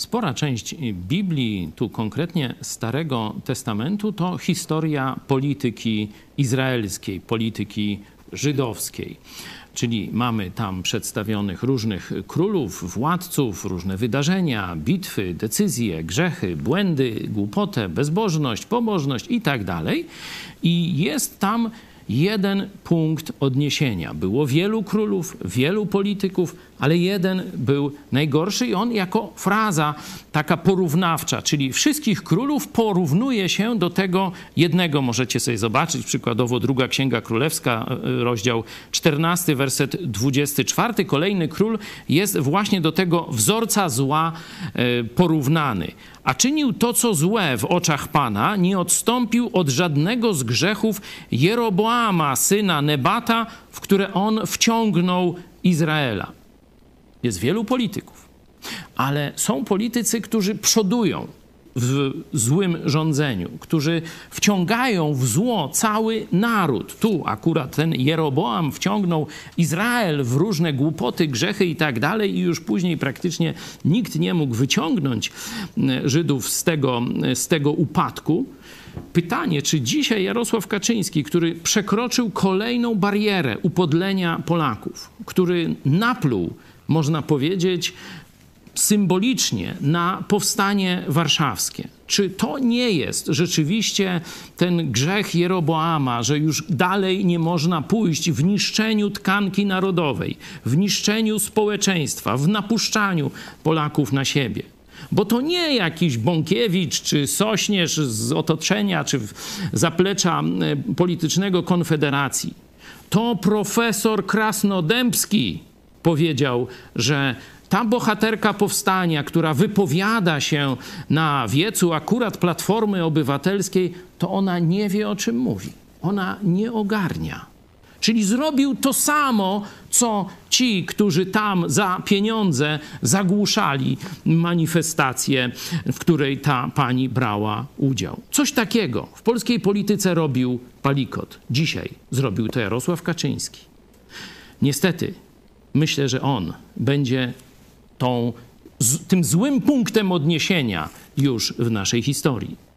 Spora część Biblii, tu konkretnie Starego Testamentu, to historia polityki izraelskiej, polityki żydowskiej. Czyli mamy tam przedstawionych różnych królów, władców, różne wydarzenia, bitwy, decyzje, grzechy, błędy, głupotę, bezbożność, pobożność i tak. I jest tam jeden punkt odniesienia. Było wielu królów, wielu polityków, ale jeden był najgorszy i on jako fraza taka porównawcza, czyli wszystkich królów porównuje się do tego jednego. Możecie sobie zobaczyć przykładowo druga Księga Królewska, e, rozdział 14, werset 24. Kolejny król jest właśnie do tego wzorca zła e, porównany. A czynił to, co złe w oczach Pana, nie odstąpił od żadnego z grzechów Jeroboama, syna Nebata, w które on wciągnął Izraela. Jest wielu polityków, ale są politycy, którzy przodują w złym rządzeniu, którzy wciągają w zło cały naród. Tu akurat ten Jeroboam wciągnął Izrael w różne głupoty, grzechy i tak dalej, i już później praktycznie nikt nie mógł wyciągnąć e, Żydów z tego, z tego upadku. Pytanie, czy dzisiaj Jarosław Kaczyński, który przekroczył kolejną barierę upodlenia Polaków, który napluł można powiedzieć, symbolicznie na powstanie warszawskie. Czy to nie jest rzeczywiście ten grzech Jeroboama, że już dalej nie można pójść w niszczeniu tkanki narodowej, w niszczeniu społeczeństwa, w napuszczaniu Polaków na siebie? Bo to nie jakiś Bąkiewicz czy Sośnierz z otoczenia czy zaplecza politycznego Konfederacji. To profesor Krasnodębski powiedział, że ta bohaterka powstania, która wypowiada się na wiecu akurat Platformy Obywatelskiej, to ona nie wie o czym mówi. Ona nie ogarnia. Czyli zrobił to samo, co ci, którzy tam za pieniądze zagłuszali manifestację, w której ta pani brała udział. Coś takiego w polskiej polityce robił Palikot. Dzisiaj zrobił to Jarosław Kaczyński. Niestety, myślę, że on będzie tą, tym złym punktem odniesienia już w naszej historii.